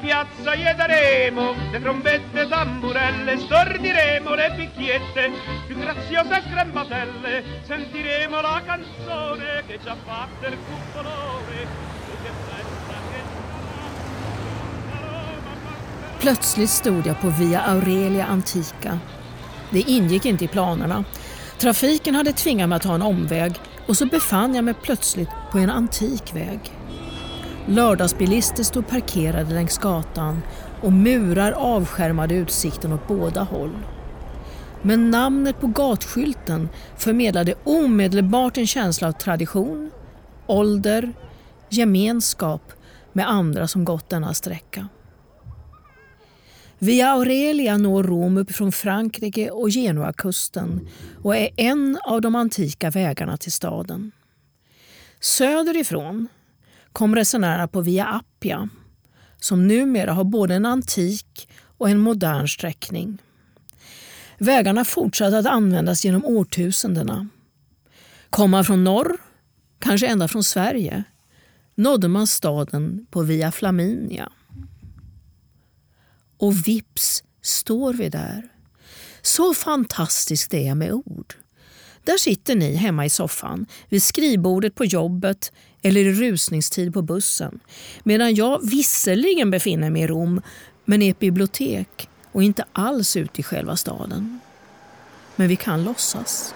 piazza gli daremo le trombette, tamburelle, stordiremo le picchiette, più graziose scrambatelle, sentiremo la canzone che ci ha fatto il cupolone. Plötsligt stod jag på Via Aurelia Antica. Det ingick inte i planerna. Trafiken hade tvingat mig att ta en omväg och så befann jag mig plötsligt på en antik väg. Lördagsbilister stod parkerade längs gatan och murar avskärmade utsikten åt båda håll. Men namnet på gatskylten förmedlade omedelbart en känsla av tradition, ålder, gemenskap med andra som gått denna sträcka. Via Aurelia når Rom uppifrån Frankrike och Genuakusten och är en av de antika vägarna till staden. Söderifrån kom resenärerna på Via Appia som numera har både en antik och en modern sträckning. Vägarna fortsatte att användas genom årtusendena. Kom man från norr, kanske ända från Sverige, nådde man staden på Via Flaminia. Och vips står vi där. Så fantastiskt det är med ord. Där sitter ni hemma i soffan, vid skrivbordet på jobbet eller i rusningstid på bussen. Medan jag visserligen befinner mig i Rom, men i ett bibliotek och inte alls ute i själva staden. Men vi kan låtsas.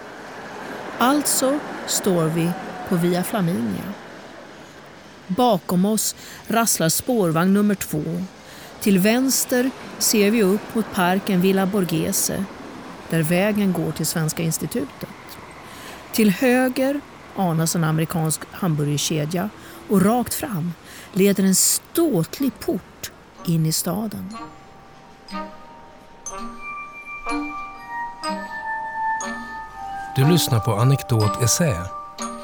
Alltså står vi på Via Flaminia. Bakom oss rasslar spårvagn nummer två till vänster ser vi upp mot parken Villa Borghese där vägen går till Svenska institutet. Till höger anas en amerikansk hamburgerkedja och rakt fram leder en ståtlig port in i staden. Du lyssnar på Anekdot Essä,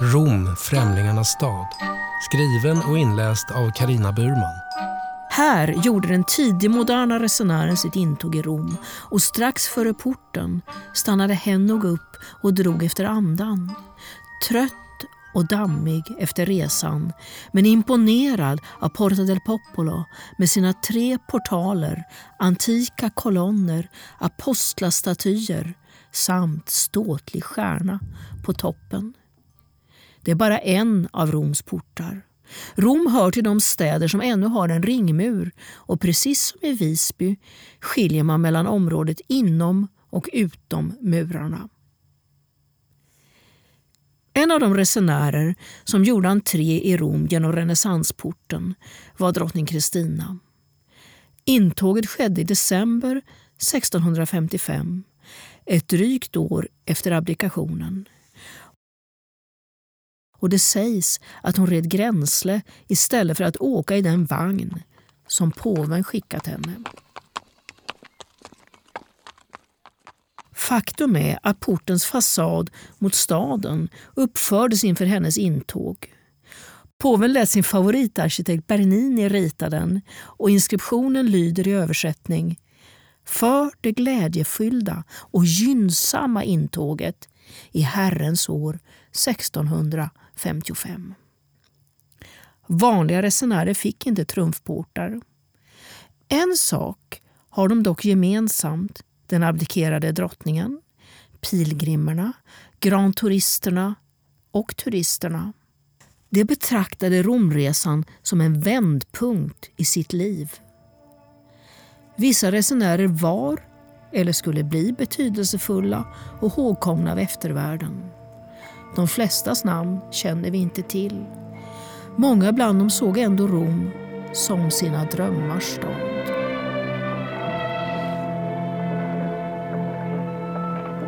Rom, främlingarnas stad. Skriven och inläst av Karina Burman. Här gjorde den tidigmoderna resenären sitt intåg i Rom och strax före porten stannade hen nog upp och drog efter andan. Trött och dammig efter resan men imponerad av Porta del Popolo med sina tre portaler, antika kolonner, apostlastatyer samt ståtlig stjärna på toppen. Det är bara en av Roms portar. Rom hör till de städer som ännu har en ringmur och precis som i Visby skiljer man mellan området inom och utom murarna. En av de resenärer som gjorde entré i Rom genom renässansporten var drottning Kristina. Intåget skedde i december 1655, ett drygt år efter abdikationen och det sägs att hon red gränsle istället för att åka i den vagn som påven skickat henne. Faktum är att portens fasad mot staden uppfördes inför hennes intåg. Påven lät sin favoritarkitekt Bernini rita den och inskriptionen lyder i översättning För det glädjefyllda och gynnsamma intåget i Herrens år 1655. Vanliga resenärer fick inte trumfportar. En sak har de dock gemensamt, den abdikerade drottningen, pilgrimerna, granturisterna och turisterna. De betraktade Romresan som en vändpunkt i sitt liv. Vissa resenärer var eller skulle bli betydelsefulla och hågkomna av eftervärlden. De flestas namn känner vi inte till. Många bland dem såg ändå Rom som sina drömmars stad.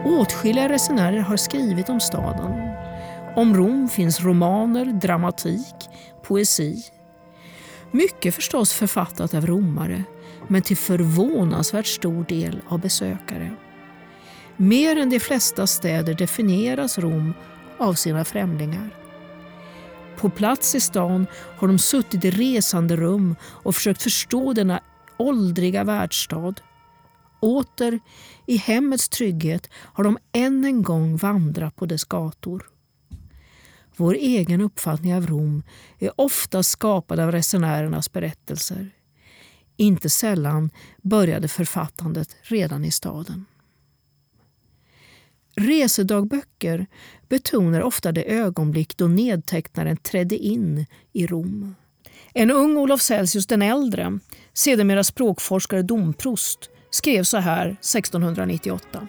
Åtskilliga resenärer har skrivit om staden. Om Rom finns romaner, dramatik, poesi. Mycket förstås författat av romare, men till förvånansvärt stor del av besökare. Mer än de flesta städer definieras Rom av sina främlingar. På plats i stan har de suttit i resande rum och försökt förstå denna åldriga världsstad. Åter i hemmets trygghet har de än en gång vandrat på dess gator. Vår egen uppfattning av Rom är ofta skapad av resenärernas berättelser. Inte sällan började författandet redan i staden. Resedagböcker betonar ofta det ögonblick då nedtecknaren trädde in i Rom. En ung Olof Celsius den äldre, sedermera språkforskare och domprost, skrev så här 1698.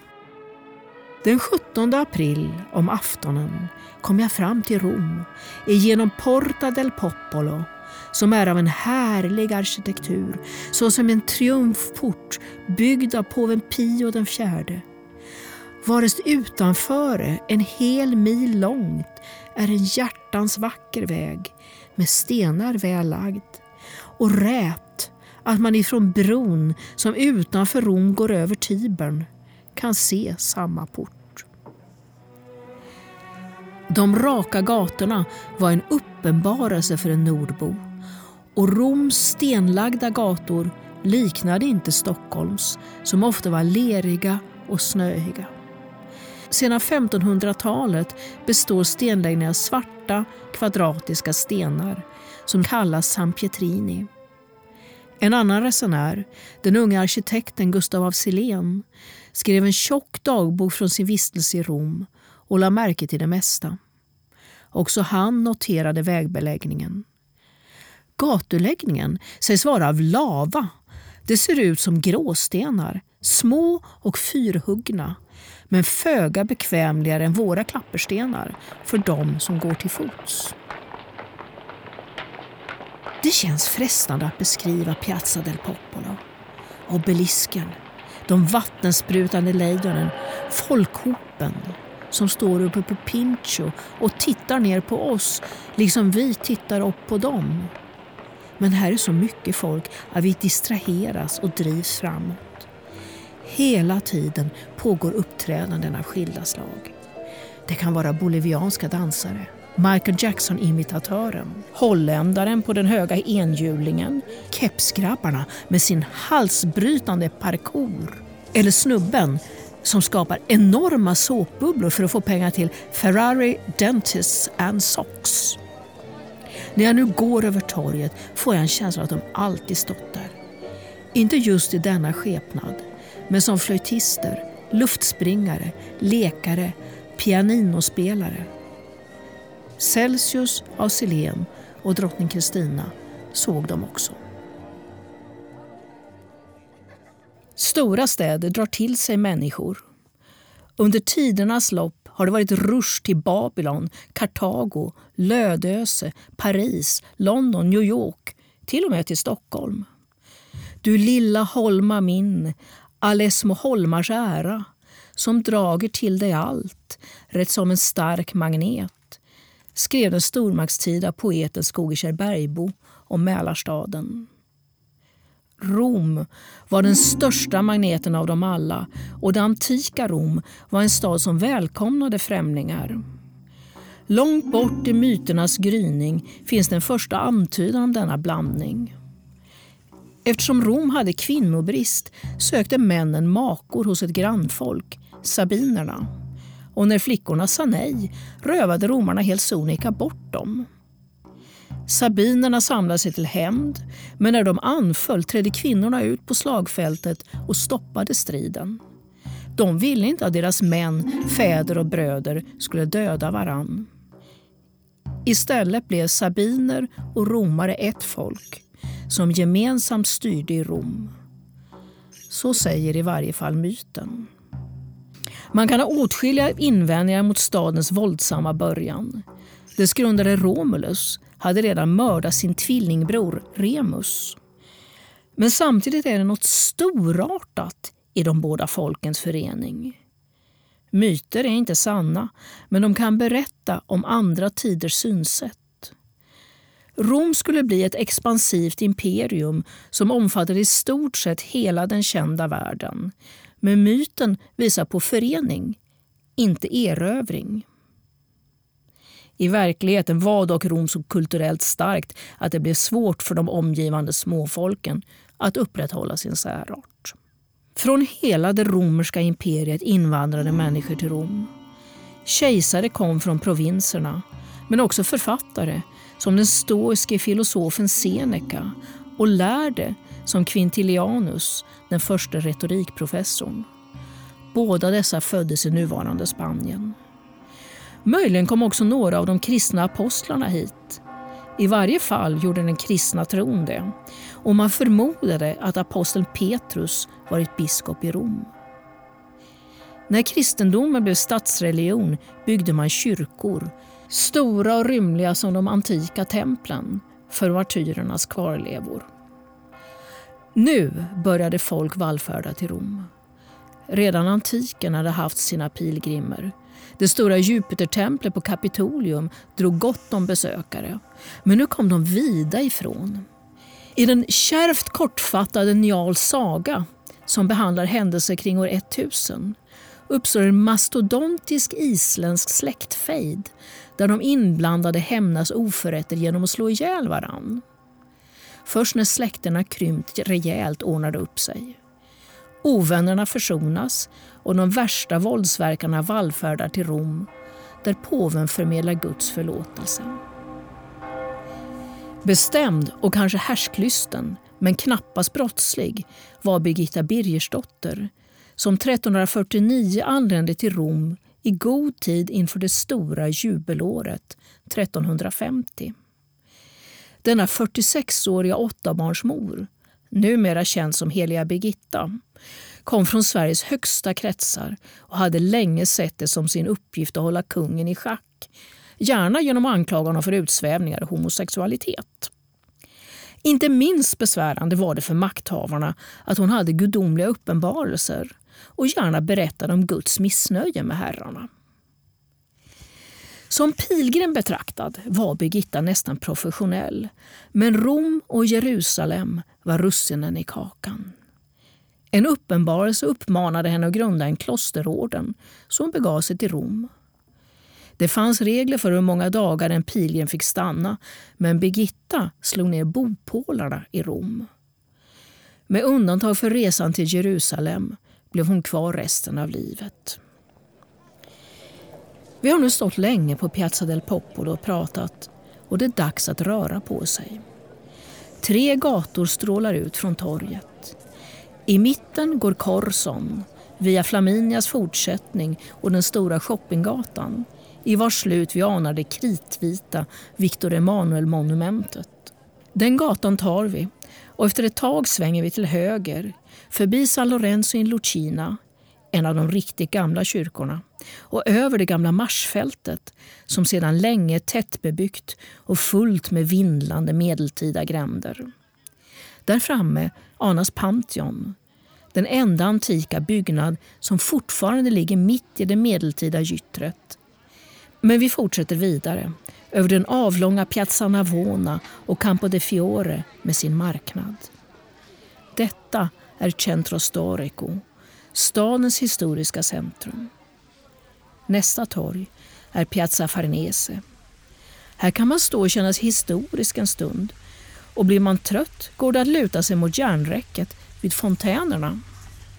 Den 17 april om aftonen kom jag fram till Rom genom Porta del Popolo som är av en härlig arkitektur såsom en triumfport byggd av påven Pio den fjärde. Varest utanför en hel mil långt är en hjärtans vacker väg med stenar väl lagd och räp att man ifrån bron som utanför Rom går över Tibern kan se samma port. De raka gatorna var en uppenbarelse för en nordbo och Roms stenlagda gator liknade inte Stockholms som ofta var leriga och snöiga. Sedan 1500-talet består stenläggningen av svarta kvadratiska stenar som kallas San Pietrini. En annan resenär, den unga arkitekten Gustav af Silén, skrev en tjock dagbok från sin vistelse i Rom och la märke till det mesta. Också han noterade vägbeläggningen. Gatuläggningen sägs vara av lava. Det ser ut som gråstenar, små och fyrhuggna men föga bekvämligare än våra klapperstenar för de som går till fots. Det känns frestande att beskriva Piazza del Popolo. Obelisken, de vattensprutande lejdonen, folkhopen som står uppe på Pincho och tittar ner på oss liksom vi tittar upp på dem. Men här är så mycket folk att vi distraheras och drivs framåt. Hela tiden pågår uppträdanden av skilda slag. Det kan vara bolivianska dansare, Michael Jackson-imitatören, holländaren på den höga enhjulingen, kepsgrabbarna med sin halsbrytande parkour eller snubben som skapar enorma såpbubblor för att få pengar till Ferrari Dentists and Socks. När jag nu går över torget får jag en känsla att de alltid stått där. Inte just i denna skepnad, men som flöjtister, luftspringare, lekare, pianinospelare. Celsius av Silén och drottning Kristina såg dem också. Stora städer drar till sig människor. Under tidernas lopp har det varit rush till Babylon, Kartago, Lödöse, Paris, London, New York, till och med till Stockholm. Du lilla holma min, Alesmo holmars ära, som drager till dig allt, rätt som en stark magnet, skrev den stormaktstida poeten Skogekärr Bergbo om Mälarstaden. Rom var den största magneten av dem alla och det antika Rom var en stad som välkomnade främlingar. Långt bort i myternas gryning finns den första antydan om denna blandning. Eftersom Rom hade kvinnobrist sökte männen makor hos ett grannfolk, sabinerna. Och när flickorna sa nej rövade romarna helt sonika bort dem. Sabinerna samlade sig till hämnd men när de anföll trädde kvinnorna ut på slagfältet och stoppade striden. De ville inte att deras män, fäder och bröder skulle döda varann. Istället blev sabiner och romare ett folk som gemensamt styrde i Rom. Så säger i varje fall myten. Man kan ha åtskilliga invändningar mot stadens våldsamma början. Dess grundare Romulus hade redan mördat sin tvillingbror Remus. Men samtidigt är det något storartat i de båda folkens förening. Myter är inte sanna, men de kan berätta om andra tiders synsätt. Rom skulle bli ett expansivt imperium som omfattade i stort sett hela den kända världen. Men myten visar på förening, inte erövring. I verkligheten var dock Rom så kulturellt starkt att det blev svårt för de omgivande småfolken att upprätthålla sin särart. Från hela det romerska imperiet invandrade människor till Rom. Kejsare kom från provinserna, men också författare som den stoiske filosofen Seneca och lärde som Quintilianus, den första retorikprofessorn. Båda dessa föddes i nuvarande Spanien. Möjligen kom också några av de kristna apostlarna hit. I varje fall gjorde den kristna tron det och man förmodade att aposteln Petrus varit biskop i Rom. När kristendomen blev statsreligion byggde man kyrkor, stora och rymliga som de antika templen, för martyrernas kvarlevor. Nu började folk vallfärda till Rom. Redan antiken hade haft sina pilgrimer. Det stora Jupitertemplet på Kapitolium drog gott om besökare. Men nu kom de vida ifrån. I den kärvt kortfattade Njals saga, som behandlar händelser kring år 1000, uppstår en mastodontisk isländsk släktfejd där de inblandade hämnas oförrätter genom att slå ihjäl varandra. Först när släkterna krympt rejält ordnar det upp sig. Ovännerna försonas och de värsta våldsverkarna vallfärdar till Rom där påven förmedlar Guds förlåtelse. Bestämd och kanske härsklysten, men knappast brottslig, var Birgitta Birgersdotter som 1349 anlände till Rom i god tid inför det stora jubelåret 1350. Denna 46-åriga åttabarnsmor, numera känd som heliga Birgitta, kom från Sveriges högsta kretsar och hade länge sett det som sin uppgift att hålla kungen i schack, gärna genom anklagarna för utsvävningar och homosexualitet. Inte minst besvärande var det för makthavarna att hon hade gudomliga uppenbarelser och gärna berättade om Guds missnöje med herrarna. Som pilgrim betraktad var Birgitta nästan professionell men Rom och Jerusalem var russinen i kakan. En uppenbarelse uppmanade henne att grunda en klosterorden så hon begav sig till Rom. Det fanns regler för hur många dagar en pilgrim fick stanna men Birgitta slog ner bopålarna i Rom. Med undantag för resan till Jerusalem blev hon kvar resten av livet. Vi har nu stått länge på Piazza del Popolo och pratat och det är dags att röra på sig. Tre gator strålar ut från torget. I mitten går Corson via Flaminias fortsättning och den stora shoppinggatan i vars slut vi anar det kritvita Victor Emanuel-monumentet. Den gatan tar vi och efter ett tag svänger vi till höger förbi San Lorenzo in Lucina, en av de riktigt gamla kyrkorna och över det gamla marsfältet som sedan länge är tättbebyggt och fullt med vindlande medeltida gränder. Där framme anas Pantheon, den enda antika byggnad som fortfarande ligger mitt i det medeltida gyttret. Men vi fortsätter vidare över den avlånga Piazza Navona och Campo de Fiore med sin marknad. Detta är Centro Storico, stadens historiska centrum. Nästa torg är Piazza Farnese. Här kan man stå och känna sig historisk en stund och blir man trött går det att luta sig mot järnräcket vid fontänerna.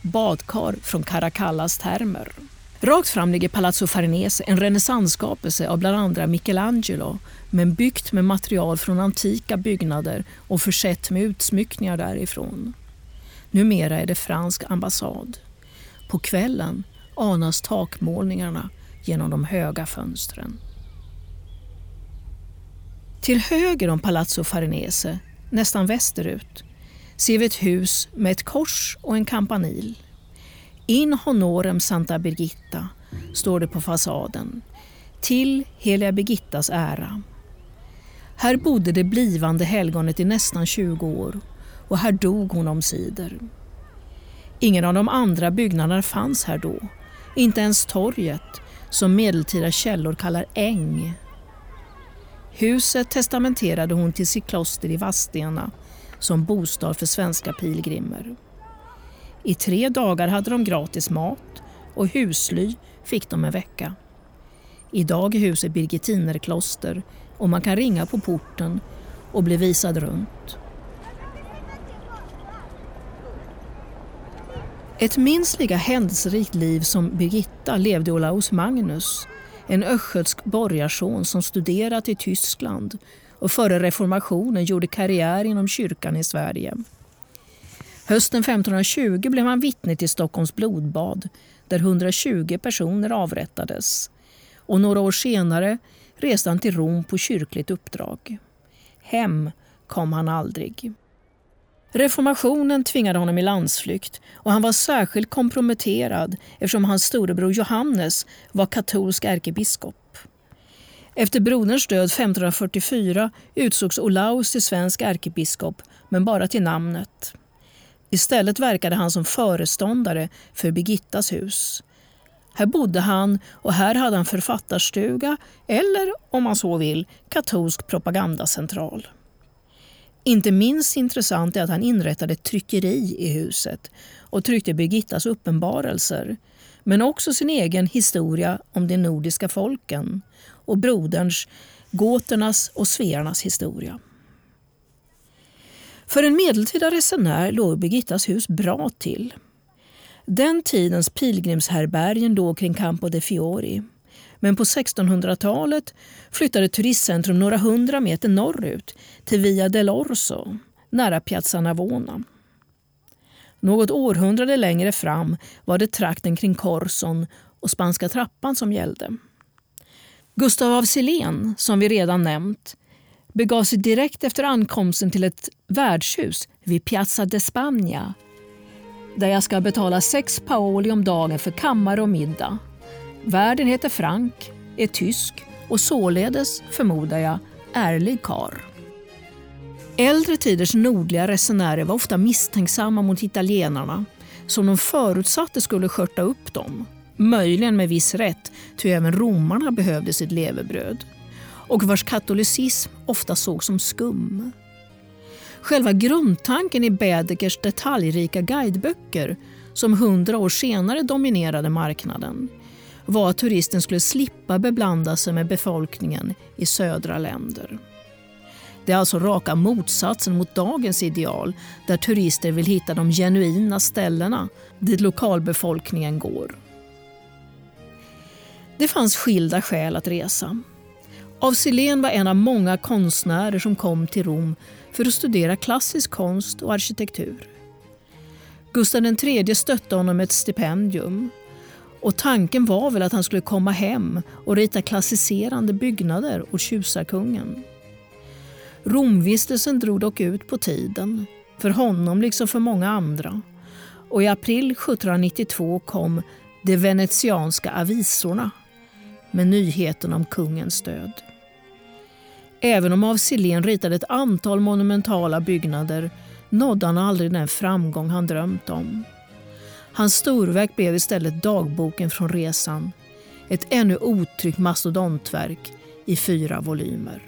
Badkar från Caracallas termer. Rakt fram ligger Palazzo Farnese, en renässansskapelse av bland andra Michelangelo men byggt med material från antika byggnader och försett med utsmyckningar därifrån. Numera är det fransk ambassad. På kvällen anas takmålningarna genom de höga fönstren. Till höger om Palazzo Farnese, nästan västerut, ser vi ett hus med ett kors och en kampanil. In honorem Santa Birgitta står det på fasaden. Till heliga Birgittas ära. Här bodde det blivande helgonet i nästan 20 år och här dog hon omsider. Ingen av de andra byggnaderna fanns här då. Inte ens torget, som medeltida källor kallar äng. Huset testamenterade hon till sitt kloster i Vadstena som bostad för svenska pilgrimer. I tre dagar hade de gratis mat och husly fick de en vecka. Idag är huset Birgitinerkloster och man kan ringa på porten och bli visad runt. Ett minst lika händelserikt liv som Birgitta levde Olaus Magnus, en östgötsk borgarson som studerat i Tyskland och före reformationen gjorde karriär inom kyrkan i Sverige. Hösten 1520 blev han vittne till Stockholms blodbad där 120 personer avrättades. Och några år senare reste han till Rom på kyrkligt uppdrag. Hem kom han aldrig. Reformationen tvingade honom i landsflykt och han var särskilt komprometterad eftersom hans storebror Johannes var katolsk ärkebiskop. Efter broderns död 1544 utsågs Olaus till svensk ärkebiskop, men bara till namnet. Istället verkade han som föreståndare för Birgittas hus. Här bodde han och här hade han författarstuga eller, om man så vill, katolsk propagandacentral. Inte minst intressant är att han inrättade ett tryckeri i huset och tryckte Birgittas uppenbarelser, men också sin egen historia om de nordiska folken och broderns, gåternas och svearnas historia. För en medeltida resenär låg Birgittas hus bra till. Den tidens pilgrimsherbergen låg kring Campo de Fiori. Men på 1600-talet flyttade turistcentrum några hundra meter norrut till Via del Orso, nära Piazza Navona. Något århundrade längre fram var det trakten kring Korson och Spanska trappan som gällde. Gustav av Silén, som vi redan nämnt, begav sig direkt efter ankomsten till ett värdshus vid Piazza de Spagna där jag ska betala sex paoli om dagen för kammare och middag. Värden heter Frank, är tysk och således, förmodar jag, ärlig kar. Äldre tiders nordliga resenärer var ofta misstänksamma mot italienarna som de förutsatte skulle skörta upp dem. Möjligen med viss rätt, ty även romarna behövde sitt levebröd och vars katolicism ofta sågs som skum. Själva grundtanken i Bädekers detaljrika guideböcker som hundra år senare dominerade marknaden var att turisten skulle slippa beblanda sig med befolkningen i södra länder. Det är alltså raka motsatsen mot dagens ideal där turister vill hitta de genuina ställena dit lokalbefolkningen går. Det fanns skilda skäl att resa. Av Silén var en av många konstnärer som kom till Rom för att studera klassisk konst och arkitektur. Gustav III stötte honom med ett stipendium och tanken var väl att han skulle komma hem och rita klassiserande byggnader åt tjusarkungen. Romvistelsen drog dock ut på tiden, för honom liksom för många andra. Och i april 1792 kom De venetianska avisorna med nyheten om kungens död. Även om av Silén ritade ett antal monumentala byggnader nådde han aldrig den framgång han drömt om. Hans storverk blev istället dagboken från resan. Ett ännu otryckt mastodontverk i fyra volymer.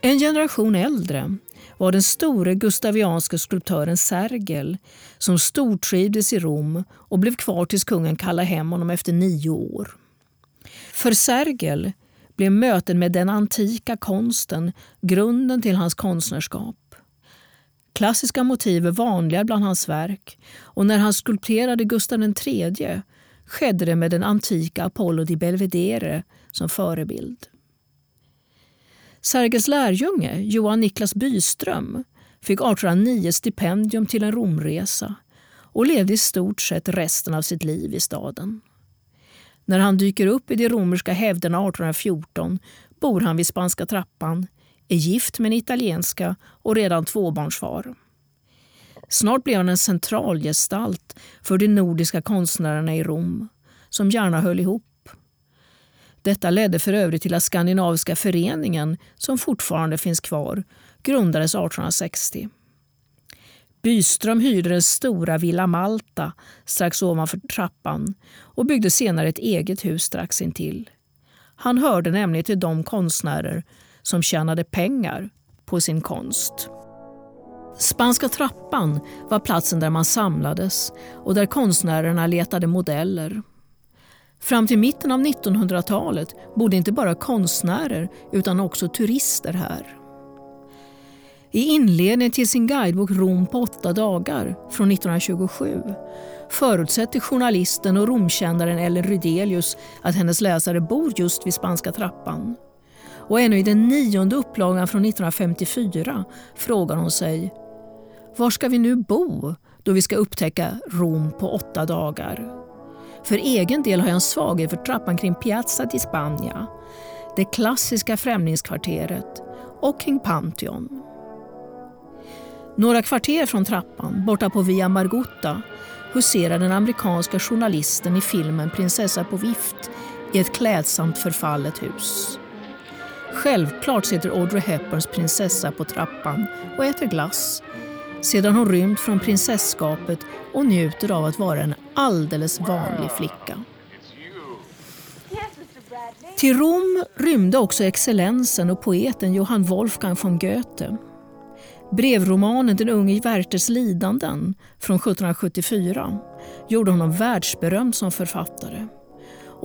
En generation äldre var den store gustavianske skulptören Sergel som stortrivdes i Rom och blev kvar tills kungen kallade hem honom efter nio år. För Sergel blev möten med den antika konsten grunden till hans konstnärskap. Klassiska motiv är vanliga bland hans verk och när han skulpterade Gustav III skedde det med den antika Apollo di Belvedere som förebild. Sergels lärjunge, Johan Niklas Byström, fick 1809 stipendium till en Romresa och levde i stort sett resten av sitt liv i staden. När han dyker upp i de romerska hävderna 1814 bor han vid Spanska trappan, är gift med en italienska och redan tvåbarnsfar. Snart blev han en centralgestalt för de nordiska konstnärerna i Rom, som gärna höll ihop. Detta ledde för övrigt till att Skandinaviska föreningen, som fortfarande finns kvar, grundades 1860. Byström hyrde den stora Villa Malta strax ovanför trappan och byggde senare ett eget hus strax intill. Han hörde nämligen till de konstnärer som tjänade pengar på sin konst. Spanska trappan var platsen där man samlades och där konstnärerna letade modeller. Fram till mitten av 1900-talet bodde inte bara konstnärer utan också turister här. I inledningen till sin guidebok Rom på åtta dagar från 1927 förutsätter journalisten och romkännaren Ellen Rydelius att hennes läsare bor just vid Spanska trappan. Och ännu i den nionde upplagan från 1954 frågar hon sig Var ska vi nu bo då vi ska upptäcka Rom på åtta dagar? För egen del har jag en svaghet för trappan kring Piazza di Spagna, det klassiska främlingskvarteret och kring Pantheon. Några kvarter från trappan, borta på Via Margutta, huserar den amerikanska journalisten i filmen Prinsessa på vift i ett klädsamt förfallet hus. Självklart sitter Audrey Hepburns prinsessa på trappan och äter glass sedan hon rymt från prinsesskapet och njuter av att vara en alldeles vanlig flicka. Till Rom rymde också excellensen och poeten Johann Wolfgang von Goethe. Brevromanen Den unge Werthers lidanden från 1774 gjorde honom världsberömd som författare.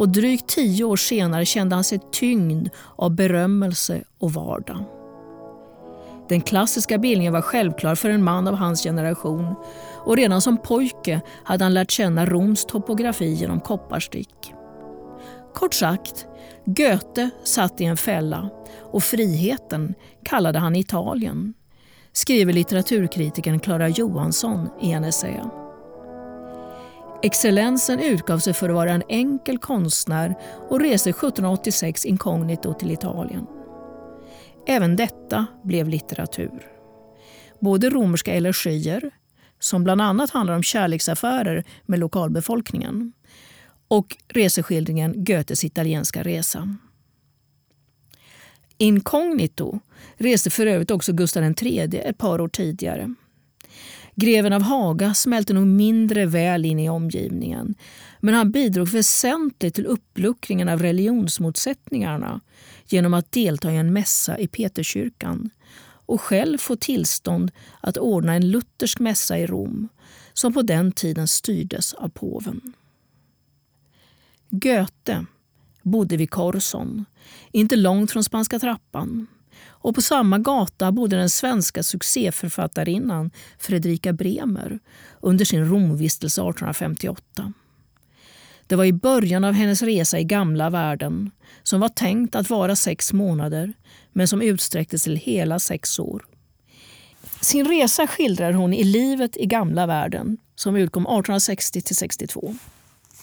Och drygt tio år senare kände han sig tyngd av berömmelse och vardag. Den klassiska bildningen var självklar för en man av hans generation och redan som pojke hade han lärt känna Roms topografi genom kopparstick. Kort sagt, Goethe satt i en fälla och friheten kallade han Italien, skriver litteraturkritikern Clara Johansson i en essä. Excellensen utgav sig för att vara en enkel konstnär och reste 1786 inkognito till Italien. Även detta blev litteratur. Både romerska elegier, som bland annat handlar om kärleksaffärer med lokalbefolkningen, och reseskildringen Goethes italienska resa. Inkognito reste för övrigt också Gustav III ett par år tidigare. Greven av Haga smälte nog mindre väl in i omgivningen men han bidrog väsentligt till uppluckringen av religionsmotsättningarna genom att delta i en mässa i Peterskyrkan och själv få tillstånd att ordna en luthersk mässa i Rom som på den tiden styrdes av påven. Goethe bodde vid Korson, inte långt från Spanska trappan. Och på samma gata bodde den svenska succéförfattarinnan Fredrika Bremer under sin Romvistelse 1858. Det var i början av hennes resa i gamla världen som var tänkt att vara sex månader men som utsträcktes till hela sex år. Sin resa skildrar hon i Livet i gamla världen som utkom 1860-62.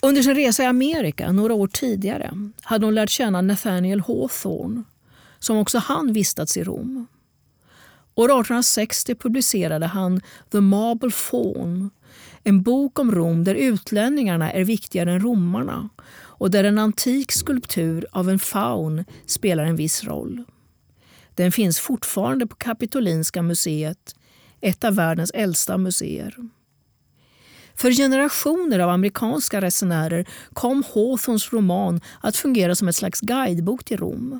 Under sin resa i Amerika några år tidigare hade hon lärt känna Nathaniel Hawthorne som också han vistats i Rom. År 1860 publicerade han The Marble Faun, en bok om Rom där utlänningarna är viktigare än romarna och där en antik skulptur av en faun spelar en viss roll. Den finns fortfarande på Kapitolinska museet, ett av världens äldsta museer. För generationer av amerikanska resenärer kom Hawthorns roman att fungera som ett slags guidebok till Rom.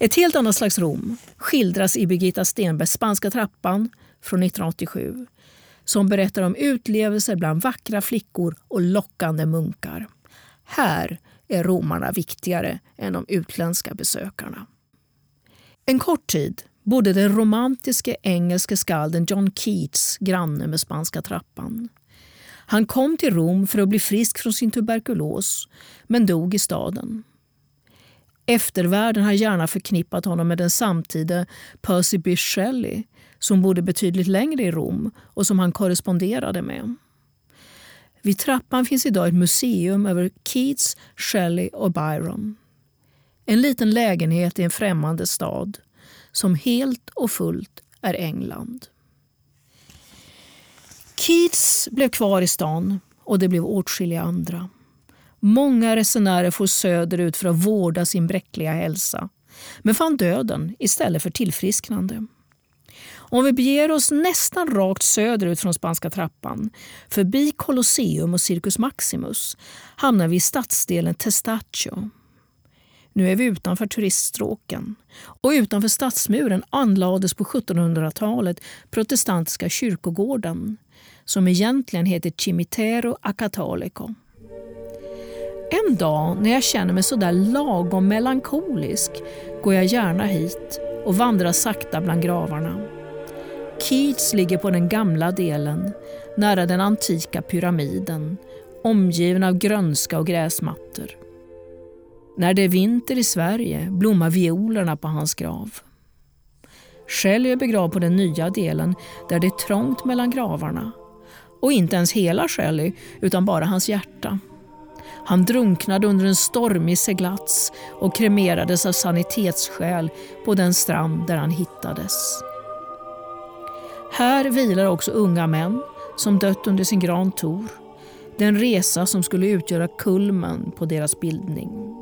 Ett helt annat slags Rom skildras i Birgitta Stenbergs Spanska trappan från 1987 som berättar om utlevelser bland vackra flickor och lockande munkar. Här är romarna viktigare än de utländska besökarna. En kort tid bodde den romantiske engelske skalden John Keats granne med Spanska trappan. Han kom till Rom för att bli frisk från sin tuberkulos, men dog i staden. Eftervärlden har gärna förknippat honom med den samtida Percy Bysshe Shelley som bodde betydligt längre i Rom och som han korresponderade med. Vid trappan finns idag ett museum över Keats, Shelley och Byron. En liten lägenhet i en främmande stad som helt och fullt är England. Keats blev kvar i stan och det blev åtskilliga andra. Många resenärer får söderut för att vårda sin bräckliga hälsa men fann döden istället för tillfrisknande. Om vi beger oss nästan rakt söderut från Spanska trappan, förbi Colosseum och Circus Maximus, hamnar vi i stadsdelen Testaccio. Nu är vi utanför turiststråken. Och utanför stadsmuren anlades på 1700-talet protestantiska kyrkogården som egentligen heter Cimitero a en dag när jag känner mig sådär lagom melankolisk går jag gärna hit och vandrar sakta bland gravarna. Keats ligger på den gamla delen, nära den antika pyramiden, omgiven av grönska och gräsmattor. När det är vinter i Sverige blommar violerna på hans grav. Själv är begravd på den nya delen där det är trångt mellan gravarna. Och inte ens hela Shelley, utan bara hans hjärta. Han drunknade under en stormig seglats och kremerades av sanitetsskäl på den strand där han hittades. Här vilar också unga män som dött under sin Grand Tour. Den resa som skulle utgöra kulmen på deras bildning.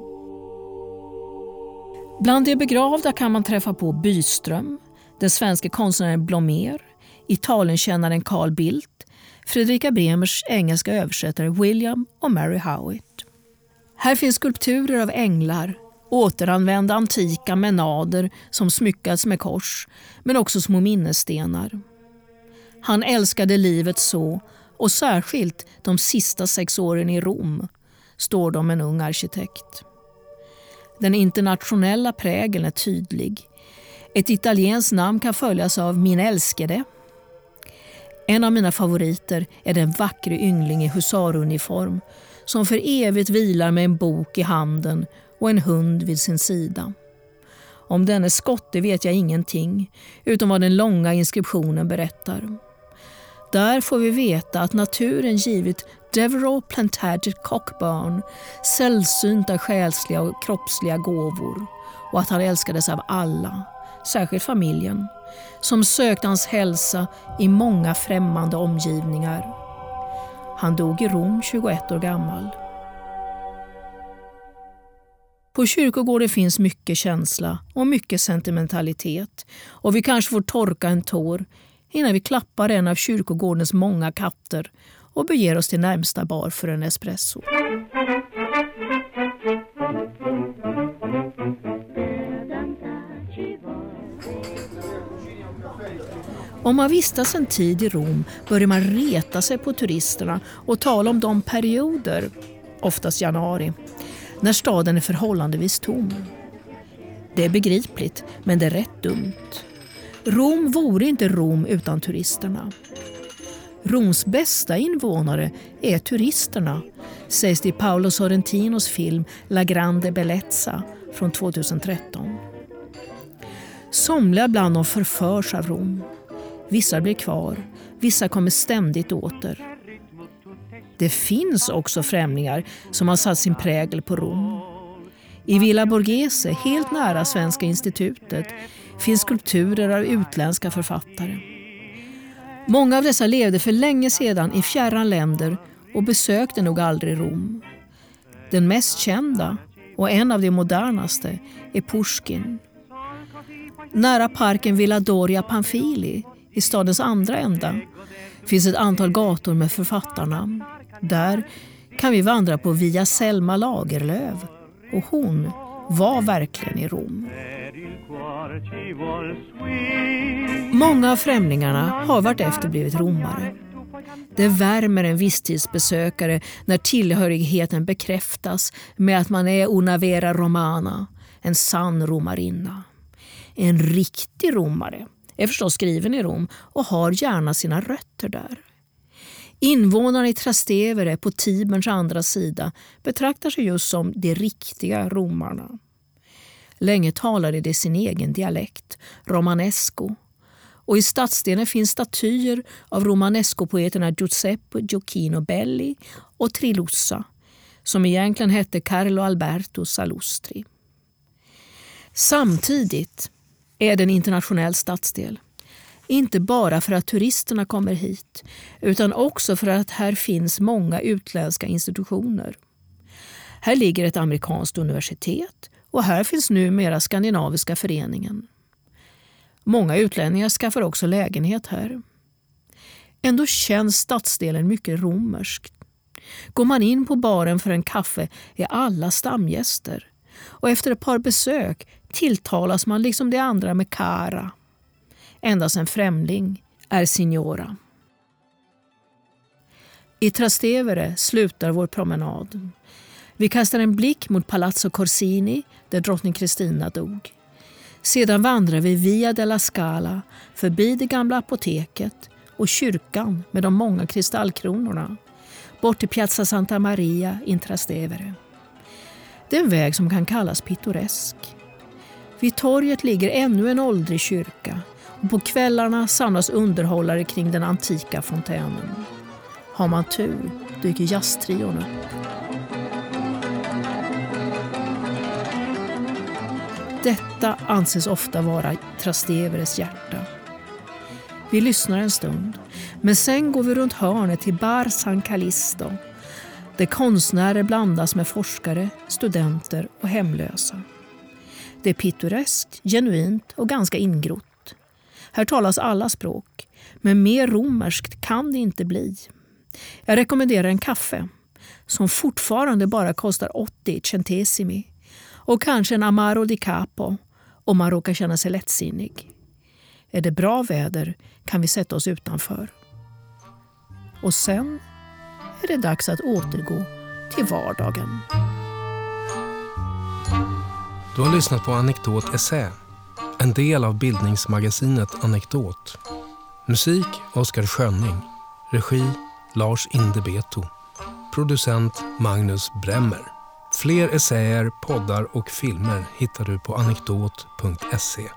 Bland de begravda kan man träffa på Byström, den svenska konstnären Blomér, Italienkännaren Carl Bildt, Fredrika Bremers engelska översättare William och Mary Howitt. Här finns skulpturer av änglar, återanvända antika menader som smyckats med kors, men också små minnesstenar. Han älskade livet så, och särskilt de sista sex åren i Rom, står det om en ung arkitekt. Den internationella prägeln är tydlig. Ett italienskt namn kan följas av Min älskade. En av mina favoriter är den vackre yngling i husaruniform som för evigt vilar med en bok i handen och en hund vid sin sida. Om denne skotte vet jag ingenting, utom vad den långa inskriptionen berättar. Där får vi veta att naturen givit Devereux Plantaget Cockburn sällsynta själsliga och kroppsliga gåvor och att han älskades av alla, särskilt familjen, som sökte hans hälsa i många främmande omgivningar. Han dog i Rom 21 år gammal. På kyrkogården finns mycket känsla och mycket sentimentalitet och vi kanske får torka en tår innan vi klappar en av kyrkogårdens många katter och beger oss till närmsta bar för en espresso. Om man vistas en tid i Rom börjar man reta sig på turisterna och tala om de perioder, oftast januari, när staden är förhållandevis tom. Det är begripligt, men det är rätt dumt. Rom vore inte Rom utan turisterna. Roms bästa invånare är turisterna, sägs det i Paolo Sorrentinos film La Grande Bellezza från 2013. Somliga bland dem förförs av Rom. Vissa blir kvar, vissa kommer ständigt åter. Det finns också främlingar som har satt sin prägel på Rom. I Villa Borghese, helt nära Svenska institutet, finns skulpturer av utländska författare. Många av dessa levde för länge sedan i fjärran länder och besökte nog aldrig Rom. Den mest kända och en av de modernaste är Pushkin. Nära parken Villa Doria Pamfili i stadens andra ända finns ett antal gator med författarnamn. Där kan vi vandra på Via Selma Lagerlöf och hon var verkligen i Rom. Många av främlingarna har vartefter blivit romare. Det värmer en visstidsbesökare när tillhörigheten bekräftas med att man är una vera romana, en sann romarinna. En riktig romare är förstås skriven i Rom och har gärna sina rötter där. Invånarna i Trastevere på Tiberns andra sida betraktar sig just som de riktiga romarna. Länge talade de sin egen dialekt, romanesco. Och I stadsdelen finns statyer av romanesco-poeterna Giuseppe Giochino Belli och Trilussa som egentligen hette Carlo Alberto Salustri. Samtidigt är det en internationell stadsdel. Inte bara för att turisterna kommer hit utan också för att här finns många utländska institutioner. Här ligger ett amerikanskt universitet och här finns numera Skandinaviska föreningen. Många utlänningar skaffar också lägenhet här. Ändå känns stadsdelen mycket romersk. Går man in på baren för en kaffe är alla stamgäster och efter ett par besök tilltalas man liksom de andra med cara. Endast en främling är signora. I Trastevere slutar vår promenad. Vi kastar en blick mot Palazzo Corsini där drottning Kristina dog. Sedan vandrar vi via della Scala förbi det gamla apoteket och kyrkan med de många kristallkronorna bort till Piazza Santa Maria in Trastevere. Det är en väg som kan kallas pittoresk. Vid torget ligger ännu en åldrig kyrka Och på kvällarna samlas underhållare kring den antika fontänen. Har man tur dyker jazztrion upp. Detta anses ofta vara Trasteveres hjärta. Vi lyssnar en stund, men sen går vi runt hörnet till Bar San Callisto där konstnärer blandas med forskare, studenter och hemlösa. Det är pittoreskt, genuint och ganska ingrott. Här talas alla språk, men mer romerskt kan det inte bli. Jag rekommenderar en kaffe som fortfarande bara kostar 80 centesimi och kanske en Amaro di Capo om man råkar känna sig lättsinnig. Är det bra väder kan vi sätta oss utanför. Och sen är det dags att återgå till vardagen. Du har lyssnat på Anekdot Essä, en del av bildningsmagasinet Anekdot. Musik Oskar Schönning. Regi Lars Indebeto. Producent Magnus Bremmer. Fler essäer, poddar och filmer hittar du på anekdot.se.